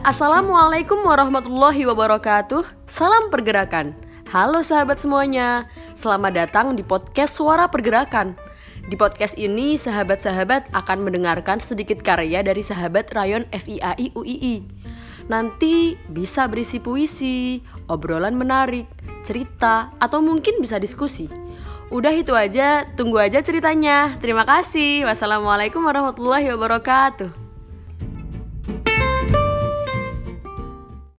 Assalamualaikum warahmatullahi wabarakatuh. Salam pergerakan. Halo sahabat semuanya. Selamat datang di podcast Suara Pergerakan. Di podcast ini, sahabat-sahabat akan mendengarkan sedikit karya dari sahabat rayon FIAI UII. Nanti bisa berisi puisi, obrolan menarik, cerita, atau mungkin bisa diskusi. Udah itu aja, tunggu aja ceritanya. Terima kasih. Wassalamualaikum warahmatullahi wabarakatuh.